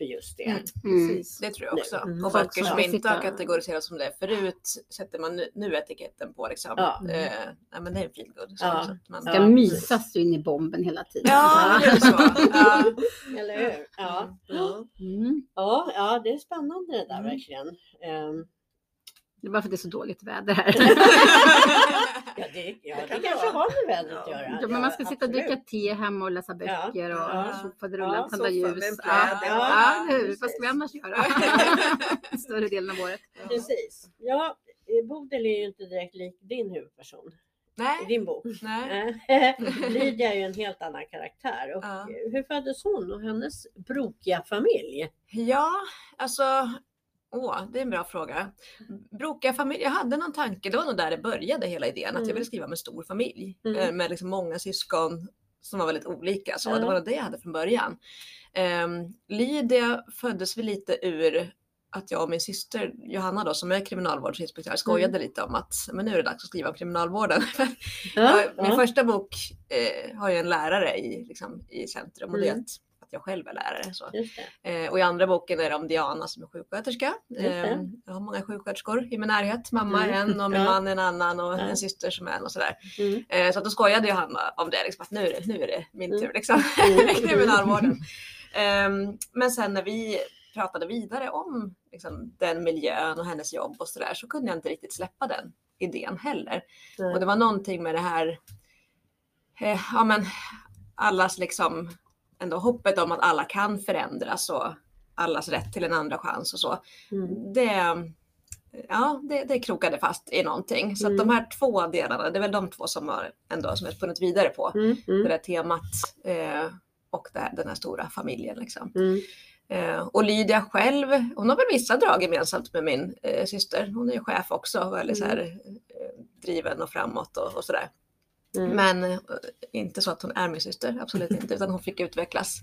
för just det. Mm. Mm. Precis. Det tror jag också. Mm. Och böcker att- som inte har kategoriserats som det förut sätter man nu, etiketten på liksom. Ja. Eh, nej men det är en feelgood. Så, Ja. man, Ska Ja, mysas in i bomben hela tiden. Ja, det är så. Ja. Eller hur? Ja. Ja. Mm. Ja, ja, det är spännande det där Mm. verkligen. Ehm, Det är bara för att det är så dåligt väder här. ja, det, ja, Det det kan kanske har med vädret att göra. Ja, men man ska sitta och absolut. dricka te hemma och läsa böcker Ja. och tjofaderulla, Ja, tända ljus. Ja, ja, Ja, hur? Vad ska vi annars göra? Större delen av året. Precis. Ja, Bodil är ju inte direkt lik din huvudperson i Nej, din bok. nej. Lydia är ju en helt annan karaktär. Och Ja. Hur föddes hon och hennes brokiga familj? Ja, alltså. Åh, det är en bra fråga. Brokiga familj, jag hade någon tanke, det var nog där det började hela idén, att Mm. jag ville skriva med stor familj. Mm. eh, Med liksom många syskon som var väldigt olika. Så Ja. det var nog det jag hade från början. Um, Lydia föddes väl lite ur att jag och min syster Johanna då, som är kriminalvårdsinspektör, skojade Mm. lite om att men nu är det dags att skriva om kriminalvården. Ja, Ja, Min första bok eh, har ju en lärare i, liksom, i centrum och det är Mm. att, att jag själv är lärare. Så. Eh, och i andra boken är det om Diana som är sjuksköterska. Eh, jag har många sjuksköterskor i min närhet. Mamma är Mm. en och min Ja. man är en annan och Ja. en syster som är en och sådär. Mm. Eh, så att då skojade Johanna om det, liksom, att nu är det, nu är det min Mm. tur liksom, Mm. kriminalvården. Ehm, men sen när vi pratade vidare om liksom, den miljön och hennes jobb och sådär så kunde jag inte riktigt släppa den idén heller. Och det var någonting med det här, eh, ja men allas liksom ändå hoppet om att alla kan förändras och allas rätt till en andra chans och så. Mm. Det, ja, det, det krokade fast i någonting. Så Mm. de här två delarna, det är väl de två som har ändå som jag spunnit vidare på. Mm. Det Mm. där temat eh, och det här, den här stora familjen. Liksom. Mm. Eh, och Lydia själv, hon har väl vissa drag gemensamt med min eh, syster. Hon är ju chef också, väldigt så här, eh, driven och framåt och, och sådär. Mm. Men eh, inte så att hon är min syster, absolut inte, utan hon fick utvecklas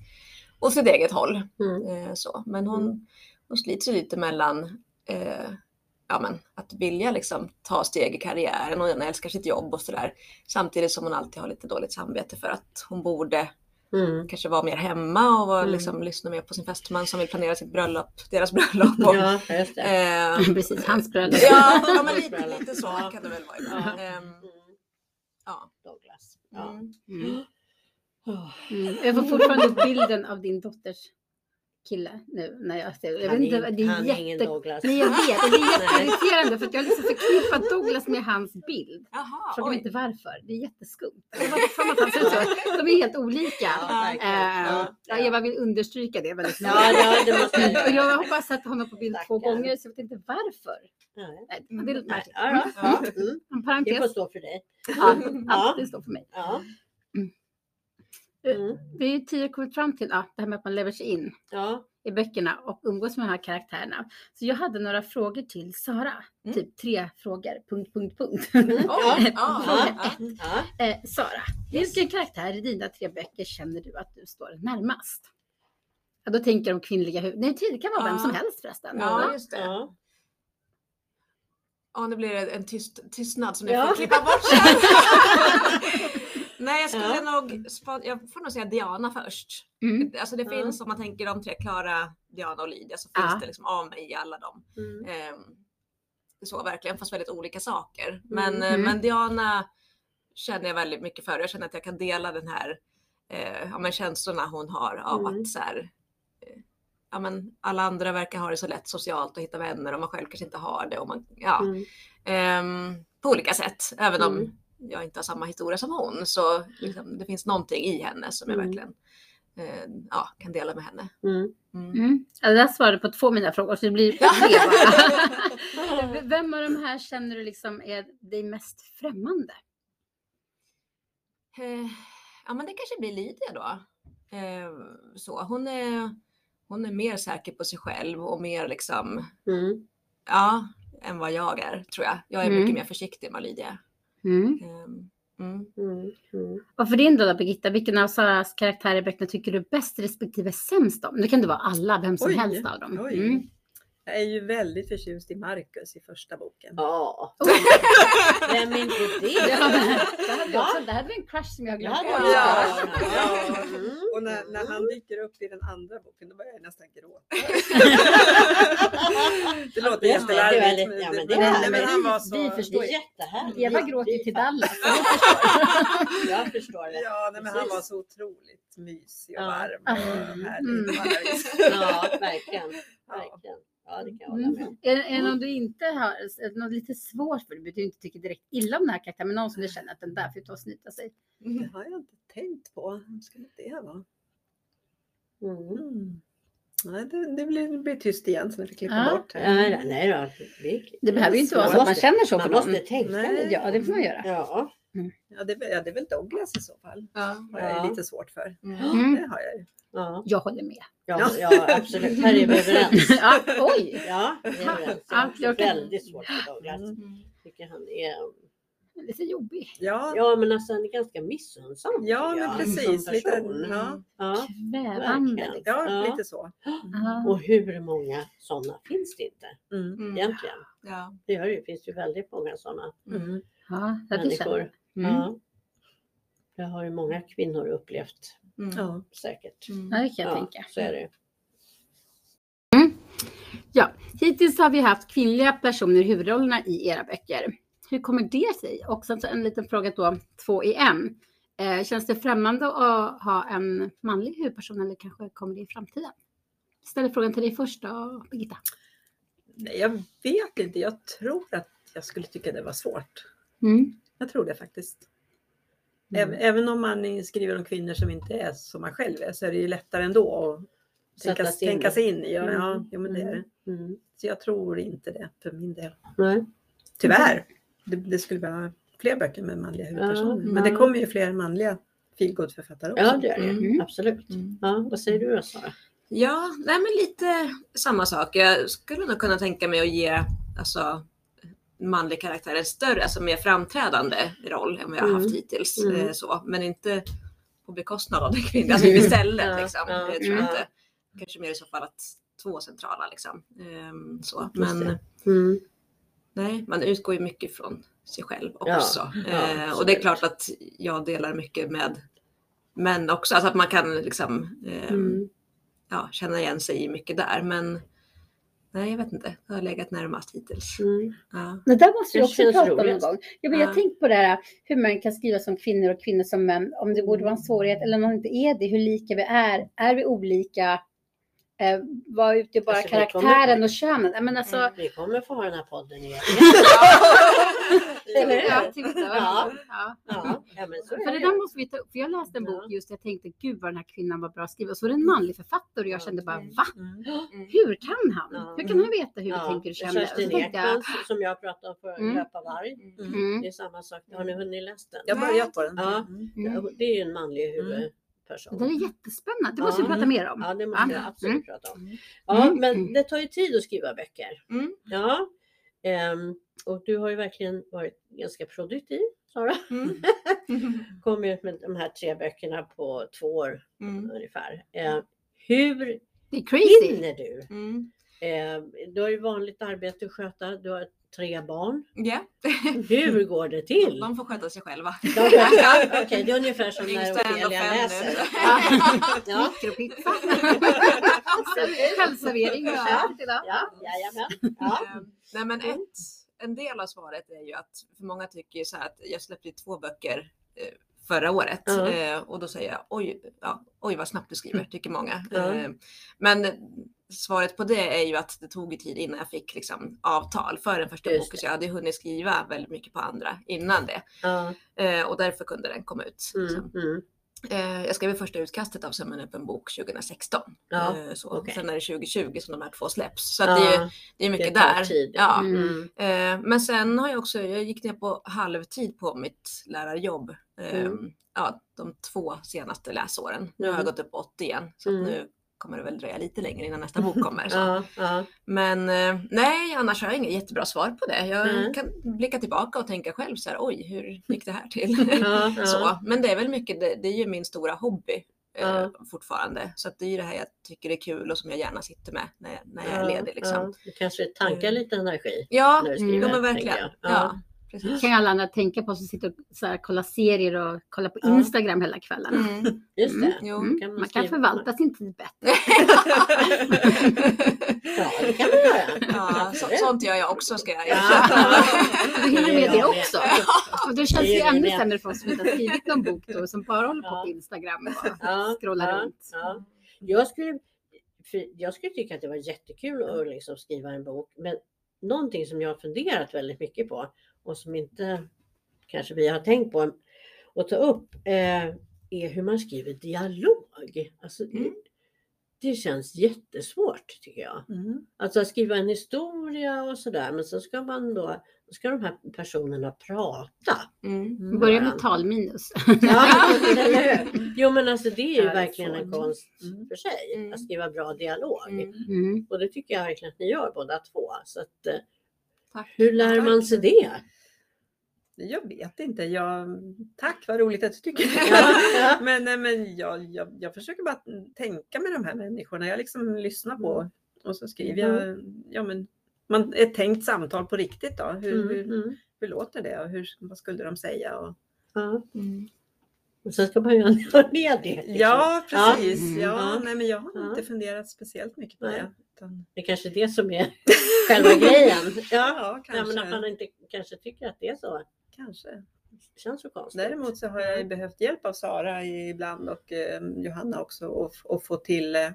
åt sitt eget håll. Mm. Eh, så. Men hon, Mm. hon slits ju lite mellan eh, ja, men, att vilja liksom, ta steg i karriären och hon älskar sitt jobb och sådär. Samtidigt som hon alltid har lite dåligt samvete för att hon borde Mm. kanske vara mer hemma och vara, Mm. liksom, lyssna mer på sin fästman som vill planera sitt bröllop, deras bröllop. Och, Ja, just det. eh, Precis, hans bröllop. ja, ja, men lite, lite så kan det väl vara. Ja. Ehm, Mm. Ja. Mm. Mm. Oh. Mm. Jag får fortfarande bilden av din dotters kille nu när jag ser Jag Han vet inte, det är han är ingen jätte... Douglas. Nej, jag vet. Det är jätteirriterande för att jag har liksom förknippat Douglas med hans bild. Jaha, mig inte varför. Det är jätteskumt. Det var fan att han ser ut så. De är helt olika. Ja. Eh, Ja, Eva vill understryka det väldigt Ja, ja, det måste jag jag har bara sett honom på bild två Stackarn. gånger så jag vet inte varför. Nej. Nej, det är lite märkligt. ja, ja. Mm. En Det får stå för dig. Ja. ja, det står för mig. Ja. Mm. Mm. Vi är ju tidigare kommit fram till ja, det här med att man lever sig in Ja. i böckerna och umgås med de här karaktärerna. Så jag hade några frågor till Sara. Mm. Typ tre frågor. Punkt, punkt, punkt. Oj, ja, Ja. ja. Ja. eh, Sara, vilken karaktär i dina tre böcker känner du att du står närmast? Ja, då tänker de kvinnliga huvud... Nej, det kan vara vem som helst förresten. Ja, just det. Ja. Ja, nu blir det en tyst, tystnad som ni Ja. får klippa bort sen. Nej, jag skulle Ja. nog, jag får nog säga Diana först. Mm. Alltså det Ja. finns, om man tänker de tre, Klara, Diana och Lydia, så finns Ja. det liksom av mig i alla dem. Mm. Ehm, så verkligen, fast väldigt olika saker. Men, Mm. eh, Mm. men Diana känner jag väldigt mycket för. Jag känner att jag kan dela den här eh, ja, men känslorna hon har av Mm. att så här, eh, ja, men alla andra verkar ha det så lätt socialt att hitta vänner och man själv kanske inte har det. Och man, ja, Mm. ehm, på olika sätt. Även om Mm. Jag inte har samma historia som hon. Så liksom, det finns någonting i henne som jag Mm. verkligen eh, ja, kan dela med henne. Mm. Mm. Mm. Ja, det där svarade på två av mina frågor så det blir tre bara. Vem av de här känner du liksom är dig mest främmande? Eh, ja men det kanske blir Lydia då. Eh, så. Hon, är, hon är mer säker på sig själv och mer liksom, Mm. ja, än vad jag är tror jag. Jag är Mm. mycket mer försiktig än vad Lydia. Mm. Eh, mm. Mm. Mm. Och för din del då Birgitta, vilken av Saras karaktärer i böckerna tycker du bäst respektive sämst om? Nu kan det vara alla, vem som Oj, helst av dem. Mm. Jag är ju väldigt förtjust i Marcus i första boken. Ja, Oh. vem är inte det? Ja, det hade jag också, det hade vi en crush som jag Ja, bort. var Ja. ja. Mm. Och när, när han dyker upp i den andra boken då börjar jag nästan gråta. det låter jättelarvigt. ja, men det, det men, är- men han var så... vi Det förstår. är jättehärligt. Eva gråter ju till Dallas. Jag förstår det. Ja, nej, men han var så otroligt mysig och Ja. varm och härlig. Mm. alla vis. Ja, verkligen. Ja. verkligen. Ja, det kan jag hålla med Mm. om. Är, är det någon du inte har, är det något lite svårt för? Du behöver ju inte tycka direkt illa om den här karaktären, men någon som du känner att den där får ta och snyta sig. Det har jag inte tänkt på. Vem skulle det vara? Mm. Mm. Nej, det, det, blir, det blir tyst igen så vi får klippa Ja. bort. Nej, nej, nej då. Vi- Det behöver ju inte vara så att man känner så för Man måste tänka Nej. Ja, det får man göra. Ja. Ja, det, är väl- ja, det är väl Douglas i så fall. Ja. Har jag ju lite svårt för. Mm. Mm. Det har jag ju. Ja, Jag håller med. ja, ja, absolut. Här är vi överens. Ja, oj! Ja, vi är överens. Ja, har jag väldigt svårt för Douglas. Mm. Mm. Tycker han är... Lite jobbig. Ja, Ja, men alltså han är ganska missunnsam. ja men jag, precis. Lite, ja, Ja. Kvävande. Liksom. ja, Ja. lite så. Ja. Och hur många sådana finns det inte Mm. Mm. egentligen? Ja. Det gör det finns ju väldigt många sådana Mm. Människor. Mm. Ja. Det har ju många kvinnor upplevt Mm. Ja. säkert. Mm. Ja, det kan jag Ja, tänka. så är det. Ja, hittills har vi haft kvinnliga personer i huvudrollerna i era böcker. Hur kommer det sig? Och sen så en liten fråga då, två i en. Eh, känns det främmande att ha en manlig huvudperson eller kanske kommer det i framtiden? Jag ställer frågan till dig först då, Birgitta. Nej, jag vet inte. Jag tror att jag skulle tycka det var svårt. Mm. Jag tror det faktiskt. Mm. Även, om man skriver om kvinnor som inte är som man själv är så är det ju lättare ändå att tänka, Sätta sig in. tänka sig in i. Ja, Mm. ja, men det är det. Mm. Så jag tror inte det för min del. Nej. Tyvärr. Det, det skulle vara fler böcker med manliga huvudpersoner. Ja, men det kommer ju fler manliga feelgood-författare också. Ja, det är det. Mm. Absolut. Mm. Ja, vad säger du då Sara? Ja, nej men lite samma sak. Jag skulle nog kunna tänka mig att ge alltså, manlig karaktär en större, alltså mer framträdande roll än vad jag har haft Mm. hittills. Mm. Eh, Så, men inte på bekostnad av den kvinnliga, alltså inte istället. Ja, liksom. ja, jag tror ja. inte. Kanske mer i så fall att två centrala liksom. Ehm, Så. Men det. Mm. nej, man utgår ju mycket från sig själv också. ja, Eh, och det är klart att jag delar mycket med män också, alltså att man kan liksom ehm, Mm. ja, känna igen sig mycket där. Men nej, jag vet inte. Det har legat närmast hittills. Mm. Ja. Det där måste vi också prata om någon gång. Ja, men Jag Ja. har tänkt på det här hur man kan skriva som kvinnor och kvinnor som män. Om det borde vara en svårighet eller om det inte är det. Hur lika vi är. Är vi olika? Eh, vad utgör bara Alltså, vi kommer- karaktären och könen? Men alltså, Mm. Vi kommer få ha den här podden igen. Eller hur? Ja. Tyckte, Ja. ja. Ja, ja men så För är det det. där måste vi ta upp. För jag läste en Ja. bok just jag tänkte gud vad den här kvinnan var bra att skriva. Och så var det en manlig författare och jag Ja. kände bara Mm. va? Mm. Hur kan han? Hur kan han veta hur Ja, vi tänker och känner? Kerstin Ekman som jag pratade om för Mm. Löpa varg. Mm. mm, Det är samma sak. Har ni hunnit läst den? Jag har börjat på den. Ja. Mm. mm. Ja, Det är ju en manlig huvudperson. Det är jättespännande. Det måste vi prata mer om. Ja, det måste Ja. jag absolut Mm. prata om. Ja, Mm. men Mm. det tar ju tid att skriva böcker. Mm. Ja. Ehm, och du har ju verkligen varit ganska produktiv, Sara. Mm. Kom ut med de här tre böckerna på två år Mm. ungefär. Ehm, hur Det är crazy. hinner du? Mm. Ehm, du har ju vanligt arbete att sköta. Du har tre barn. Ja, Hur går det till? de får sköta sig själva. De- ja, Okej, det är ungefär som när Ofelia läser. Ja. Mikropizza. Självservering. Ja. Ja, jajamän. Ja. Ehm, Nej men ett, en del av svaret är ju att för många tycker så här att jag släppte två böcker eh, förra året Ja. eh, och då säger jag oj, ja, oj vad snabbt du skriver, tycker många. Ja. Eh, Men svaret på det är ju att det tog tid innan jag fick liksom, avtal för den första boken. Så jag hade hunnit skriva väldigt mycket på andra innan det. Ja. Eh, och därför kunde den komma ut. liksom. Mm, mm. Eh, jag skrev första utkastet av Sömmen öppen bok 2016. Ja, Eh, så. okej. Sen är det 2020 som de här två släpps. Så att det, är, ju- Ja, det är mycket det där. tid. Ja. Mm. Men sen har jag också, jag gick ner på halvtid på mitt lärarjobb. Mm. ja, de två senaste läsåren. Nu har jag Mm. gått upp på 80 igen. Så Mm. nu kommer det väl dröja lite längre innan nästa bok kommer. Så. Ja, ja. Men eh, nej, annars har jag inget jättebra svar på det. Jag Nej. kan blicka tillbaka och tänka själv så här, oj, hur gick det här till? Ja, så. Men det är väl mycket, det, det är ju min stora hobby eh, fortfarande. Så det är ju det här jag tycker är kul och som jag gärna sitter med när jag, när jag är ledig. Liksom. Du kanske tankar Mm. lite energi Ja, när du Mm. skriver. ja men verkligen. Ja. Precis. kan ju alla andra tänka på som sitter och så här, kollar serier och kollar på Ja. Instagram hela kvällen. Mm. Just det. Mm. Jo. Mm. Kan man Man kan förvalta sin tid bättre. Ja, det kan man göra. ja, så, sånt gör jag också ska jag Ja. erkänna. Du hinner med det också. Och det Det känns ju är ännu det. sämre för oss som inte har skrivit någon bok då, som bara håller på Ja. på Instagram och Ja, scrollar ja, runt. ja. Jag skulle, jag skulle tycka att det var jättekul att liksom skriva en bok. Men någonting som jag har funderat väldigt mycket på och som inte kanske vi har tänkt på att ta upp eh, är hur man skriver dialog. Alltså, det, Mm. det känns jättesvårt tycker jag. Mm. Alltså att skriva en historia och sådär men så ska man då, ska de här personerna prata. Mm. Börja med talminus. Ja? Jo men alltså det är ju verkligen en konst Mm. för sig, Mm. att skriva bra dialog. Mm. Mm. Och det tycker jag verkligen att ni gör båda två. Så att, eh, Tack. hur lär man sig det? Jag vet inte. Jag, tack, vad roligt att du tycker det. Men, men jag, jag, jag försöker bara tänka med de här människorna. Jag liksom lyssnar på och så skriver jag ja, men, man, ett tänkt samtal på riktigt. Då. Hur, Mm, hur, mm, hur låter det och hur, vad skulle de säga? Och. Mm. Och sen ska man ju ha med det. liksom. ja, precis. Mm. Ja, Ja. Nej, men jag har Ja. inte funderat speciellt mycket på Nej. det. Utan, Det är kanske är det som är själva grejen. Ja, ja, ja kanske. men att man inte kanske tycker att det är så. Kanske. Det känns så konstigt. Däremot så har jag ju behövt hjälp av Sara ibland och eh, Johanna också och, och få till eh,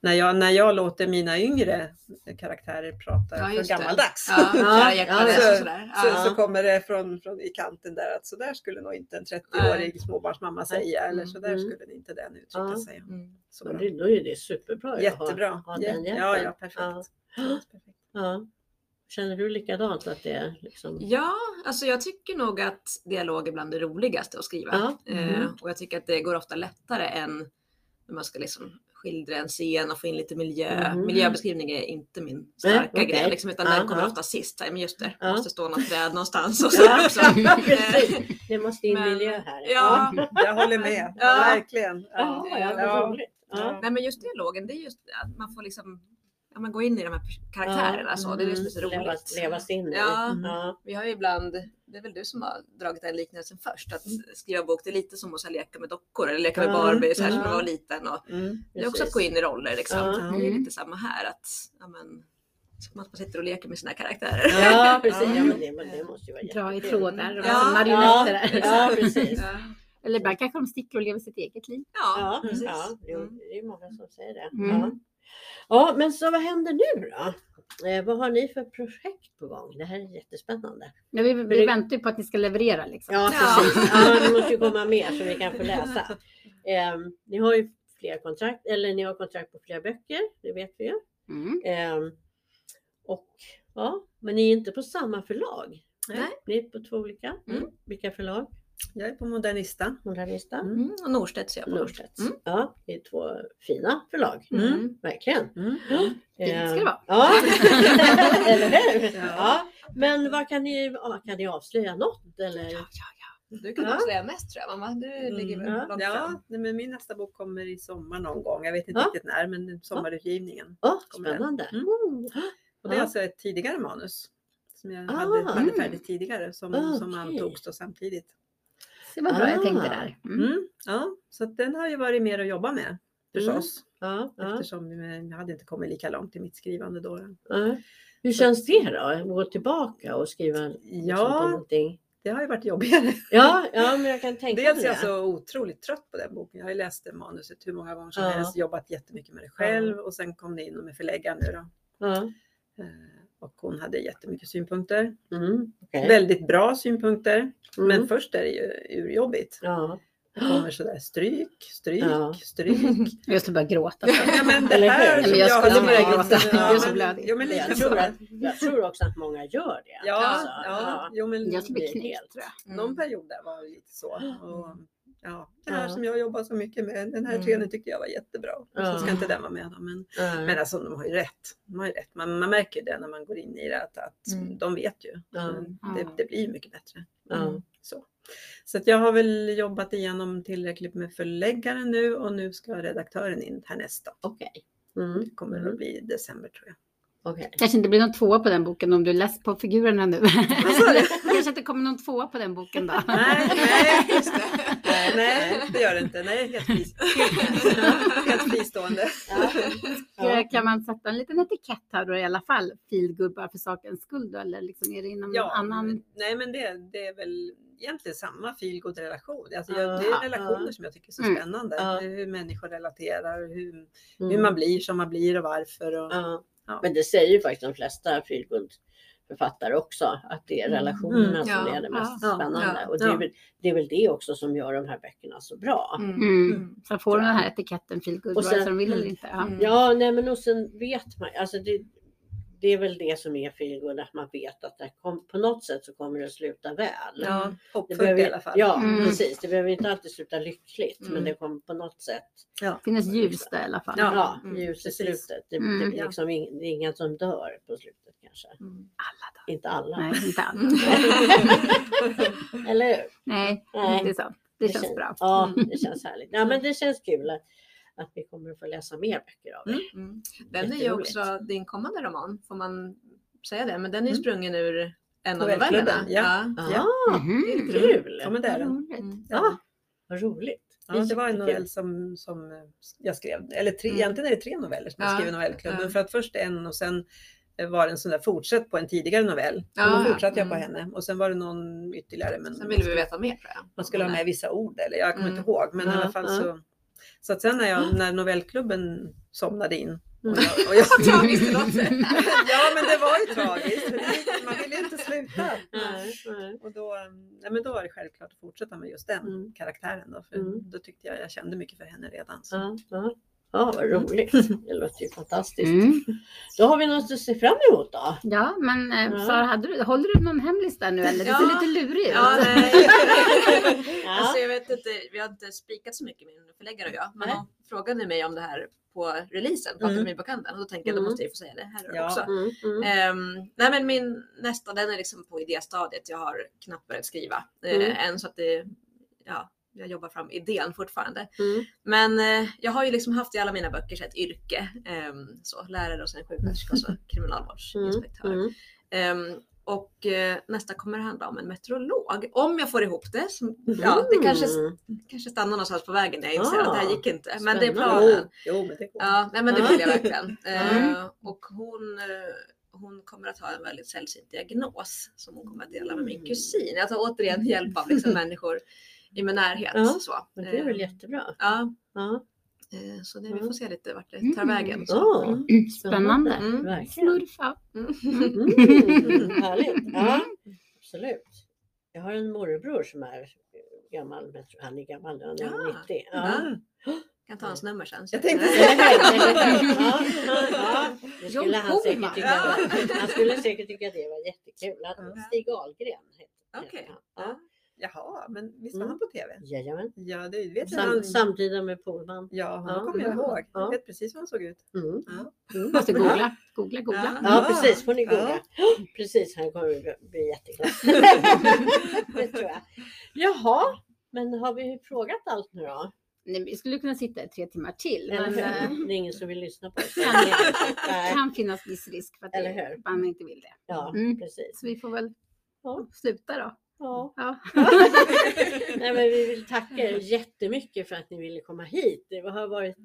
när jag, när jag låter mina yngre karaktärer prata Ja, för gammaldags. Ja, Ja, ja, sådär. Så, kommer det från, från i kanten där att så där skulle nog inte en 30-årig småbarnsmamma säga eller så där Mm. skulle inte den uttrycka Ja. sig. Mm. Så Men bra. det, då är det superbra. Jättebra. Ha, ha den Ja, hjälpen. ja, ja, perfekt. Ja. Känner du likadant att det är liksom... Ja, alltså jag tycker nog att dialog är bland det roligaste att skriva. Ja. Eh, Mhm. och jag tycker att det går ofta lättare än när man ska liksom skildra en scen och få in lite miljö. Mhm. Miljöbeskrivning är inte min starka okej. grej, liksom, utan den kommer ofta sist. Men just det, Ja. måste stå något träd någonstans och så. Det måste in Men- miljö här. Ja. Jag håller med, Ja. verkligen. Ja. Ja. Nej men just dialogen, det är just att man får liksom ja, men gå in i de här karaktärerna. så. Det är det som är så Mm, roligt. Leva, leva sig in i. Ja. Mm. Ja. Vi har ju ibland, det är väl du som har dragit den liknelsen först, att skriva bok det är lite som att leka med dockor eller leka med Ja, Barbie så här, som ja. när man var liten. Och Mm. det är också att gå in i roller liksom. Ja. Det är Mm. lite samma här att ja, men, som att man sitter och leker med sina karaktärer. Ja, precis. Ja. Ja, men det, men det måste ju vara Dra i trådar och Ja. ja. marionetter. Ja, ja, precis. Ja, Eller ibland kanske de sticker och lever sitt eget liv. ja, Ja, precis. ja Mm. det är många som säger det. Ja. ja, men så vad händer nu då? Eh, vad har ni för projekt på gång? Det här är jättespännande. Men vi, det- vi väntar ju på att ni ska leverera liksom. Ja, Ja. precis. Ja, det måste ju komma mer så vi kan få läsa. Eh, ni har ju fler kontrakt, eller ni har kontrakt på flera böcker, det vet vi ju. Mm. Eh, och ja, men ni är inte på samma förlag. Nej. Ni är på två olika. Mm. Vilka förlag? Jag är på Modernista. Modernista? Mm. Och Norstedts jag på. Norstedts. Mm. Ja, det är två fina förlag. Mm. Verkligen. Mm. Fint ska det vara. Ja, eller hur? Ja. Ja. Men vad kan ni, ja, kan ni avslöja något? Eller? Du kan Ja. säga mest tror jag mamma. Du ligger väl Ja. långt Ja, fram. nej, men min nästa bok kommer i sommar någon gång. Jag vet inte Ja. riktigt när, men sommarutgivningen. Kommer den. spännande. Mm. Mm. Och det är Ja. alltså ett tidigare manus som jag Ah. hade, hade Mm. färdigt tidigare som, Ah, som antogs då samtidigt. Se vad bra jag tänkte Ah. där. Mm. Mm. Ja, så den har ju varit mer att jobba med förstås. Ja, ja, Eftersom jag hade inte kommit lika långt i mitt skrivande då. ja. Hur känns det då? Att gå tillbaka och skriva liksom, på Ja, någonting? det har ju varit jobbigare. Ja, ja, men jag kan tänka Dels är jag det. så otroligt trött på den boken. Jag har ju läst det manuset hur många gånger som Ja. helst, jobbat jättemycket med det själv och sen kom det in med förläggaren nu då. Ja. Och hon hade jättemycket synpunkter. Mm, okej. Väldigt bra synpunkter. Mm. Men först är det ju urjobbigt. Ja. Det kommer sådär stryk, stryk, Ja. stryk. Jag ska börja gråta. Ja, men det Eller här hur? som Men jag skulle börja gråta. ja, Jag men-. Ja, men tror, så. att, jag tror också att många gör det. Ja, alltså. ja, jo, men Jag ska bli knäckt tror jag. någon period där var det lite så. Och, ja, det här Ja. som jag jobbar så mycket med, den här Mm. trenden tyckte jag var jättebra. Och Ja. så ska inte den vara med. Men, men alltså de har ju rätt. De har ju rätt. Man, man märker det när man går in i det att, att Mm. de vet ju. Det, det blir mycket bättre. Ja. Så. så att jag har väl jobbat igenom tillräckligt med förläggaren nu och nu ska redaktören in härnäst. Okej. Mm. Det kommer Mm. att bli i december tror jag. Okej. Kanske inte blir någon tvåa på den boken om du är less på figurerna nu. du? Kanske inte kommer någon tvåa på den boken då. Nej, nej, Just det. nej, nej, det gör det inte. Nej, helt, fris, helt, helt fristående. Ja. Ja. Kan man sätta en liten etikett här då i alla fall? Feelgood bara för sakens skull då? Eller liksom är det inom någon annan? nej men det, det är väl egentligen samma feelgood relation. Alltså Ja, jag, det är ja. relationer som jag tycker är så Mm. spännande. Ja. Hur människor relaterar, hur, Mm. hur man blir som man blir och varför. Och, Ja. Men det säger ju faktiskt de flesta feelgood-författare också, att det är Mm. relationerna Mm. som Ja. är det mest Ja. spännande. Ja. Och det är, väl, det är väl det också som gör de här böckerna så bra. Mm. Mm. Mm. Så får de den här etiketten feelgood vare sig sen- de vill eller mm. inte. Ja. Mm. Ja, nej men och sen vet man, alltså det, det är väl det som är feelgood, att man vet att det kom, på något sätt så kommer det att sluta väl. ja, Det hoppfullt behöver, i alla fall. Ja, Mm. precis. Det behöver inte alltid sluta lyckligt, men Mm. det kommer på något sätt. Det finns ljus där i alla fall. Ja. Ja, Mm, ljus i slutet. Det, Mm. det, är liksom ing, det är inga som dör på slutet kanske. Mm. Alla då. Inte alla. Nej, inte alla. Eller hur? Nej, Nej. det är sant. Det känns kän- bra. Ja, det känns härligt. Ja, men det känns kul att, vi kommer att få läsa mer böcker av er. Mm. Den är ju också din kommande roman, får man säga det? Men den är ju Mm. sprungen ur en av novellerna. ja. Ja, Mhm. det är lite roligt. kul! Ja, men det är den. Mm. Ja, vad roligt. Ja, det var en novell som, som jag skrev, eller tre, Mm. egentligen är det tre noveller som jag Ja, skrev i novellklubben. ja. För att först en och sen var det en sån där fortsätt på en tidigare novell. Ja, och då fortsatte jag på mm. henne och sen var det någon ytterligare. Men Sen ville vi veta mer tror jag. man skulle ha med vissa ord eller jag kommer Mm. inte ihåg. Men i Ja, alla fall ja. så. Så att sen när, jag, när novellklubben somnade in. Och jag, och jag, ja men det var ju tragiskt. det- Man ville inte sluta. Nej, nej. Och då, nej, men då var det självklart att fortsätta med just den Mm. karaktären. Då, för Mm. då tyckte jag jag kände mycket för henne redan. Så. Ja, ja. Ja, vad roligt. Det låter ju fantastiskt. Mm. Då har vi något att se fram emot då. Ja, men eh, Ja. Sara, hade du, håller du någon hemlis där nu eller? Det Ja. ser lite lurig ut. Ja, nej. Ja. Alltså, jag vet inte, vi har inte spikat så mycket min förläggare och jag. Men Nej. hon frågade mig om det här på releasen på Mm. Akademibokhandeln. Och då tänkte jag, Mm. då måste jag ju få säga det här Ja. också. Mm, mm. Ehm, nej men min nästa den är liksom på idéstadiet. Jag har knappt börjat skriva eh, Mm. än så att det, ja, jag jobbar fram idén fortfarande. Mm. Men eh, jag har ju liksom haft i alla mina böcker så ett yrke. ehm, så lärare och sen sjuksköterska och så kriminalvårdsinspektör. Mm. Ehm, och eh, nästa kommer att handla om en meteorolog. Om jag får ihop det. Som, ja, det kanske, Mm. kanske stannar någonstans på vägen när jag inser Ah, att det här gick inte. Men det är planen. Jo, jo, men det går. Ja, nej, men det vill jag verkligen. Mm. Eh, och hon, eh, hon kommer att ha en väldigt sällsynt diagnos som hon kommer att dela med min Mm. kusin. Jag tar återigen hjälp av liksom, människor i min närhet. Ja, så. Men det är väl Eh, jättebra. Ja, Ja. eh, så det, vi Mm. får se lite vart det tar Mm. vägen. Så. Ja, Mm. Spännande. Mm. Mm. Mm, härligt. Ja, absolut. Jag har en morbror som är gammal, men han är gammal nu, han är Ja. 90. Ja. Ja. Kan ta hans nummer sen. så- Jag tänkte hur? Ja, ja. Det skulle han säkert tycka han skulle säkert tycka det var jättekul. Stig Ahlgren heter Okej. han. Ja. Ja. Jaha, men visst var Mm. han på tv? Jajamän. Ja, det vet. Sam, Han, samtida med Pohlman. ja, honom Ja. kommer jag ihåg. Ja. Jag vet precis hur han såg ut. Mm. Ja. Mm. Måste googla. Googla, googla. Ja. Ja, precis. Får ni googla. Ja. Precis, han kommer bli- bli jätteglad. det tror jag. Jaha, men har vi frågat allt nu då? Nej, vi skulle kunna sitta i tre timmar till. Men eh? Det är ingen som vill lyssna på oss. det kan finnas viss risk för att man inte vill det. Ja, Mm. precis. Så vi får väl Ja. sluta då. Ja. Ja. Nej, men vi vill tacka er jättemycket för att ni ville komma hit. Det har varit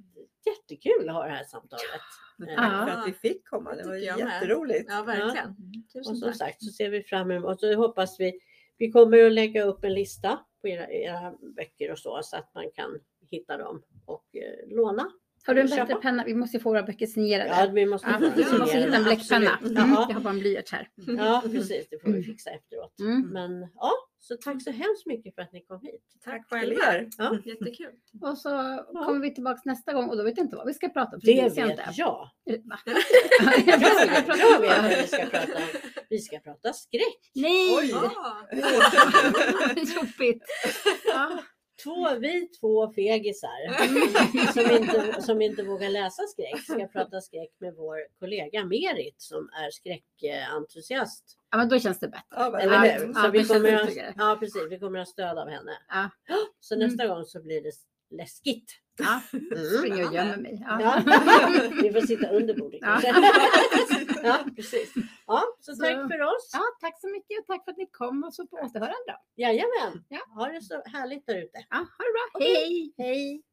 jättekul att ha det här samtalet. Ja. För att vi fick komma. Det Det var jätteroligt. Ja, verkligen. Och Tusen som tack. sagt så ser vi fram emot och så hoppas vi Vi kommer att lägga upp en lista på era, era böcker och så, så att man kan hitta dem och eh, låna. Har du en Köpa. bättre penna? Vi måste ju få våra böcker signerade. Ja, vi måste, Ja, vi måste hitta en bläckpenna. Mm, Ja, jag har bara en blyerts här. ja, precis. Det får vi Mm. fixa efteråt. Mm. Men ja, så tack så hemskt mycket för att ni kom hit. Tack själva. Ja. Jättekul. Och så kommer vi tillbaka nästa gång och då vet jag inte vad vi ska prata om. för Det minns jag vet inte. jag. Jag vet vad vi ska vet prata om. vad vi ska prata om. Vi ska prata skräck. Nej! Oj. Jobbigt. Ja. Två, vi två fegisar som inte, som inte vågar läsa skräck ska prata skräck med vår kollega Merit som är skräckentusiast. ja, men då känns det bättre. Ja, Eller hur? Ja, Så vi det känns kommer, att, ja, precis, vi kommer att ha stöd av henne. Ja. Så nästa gång så blir det läskigt. Ja. Mm. Springer och gömmer mig. Ja. Ja. Vi får sitta under bordet Ja. kanske. Ja, precis. Ja, så Så- tack för oss. ja, tack så mycket och tack för att ni kom och så på återhörande. Jajamän. Ja. Ha det så härligt där ute. Ja, ha det bra. Okej. Hej! Hej!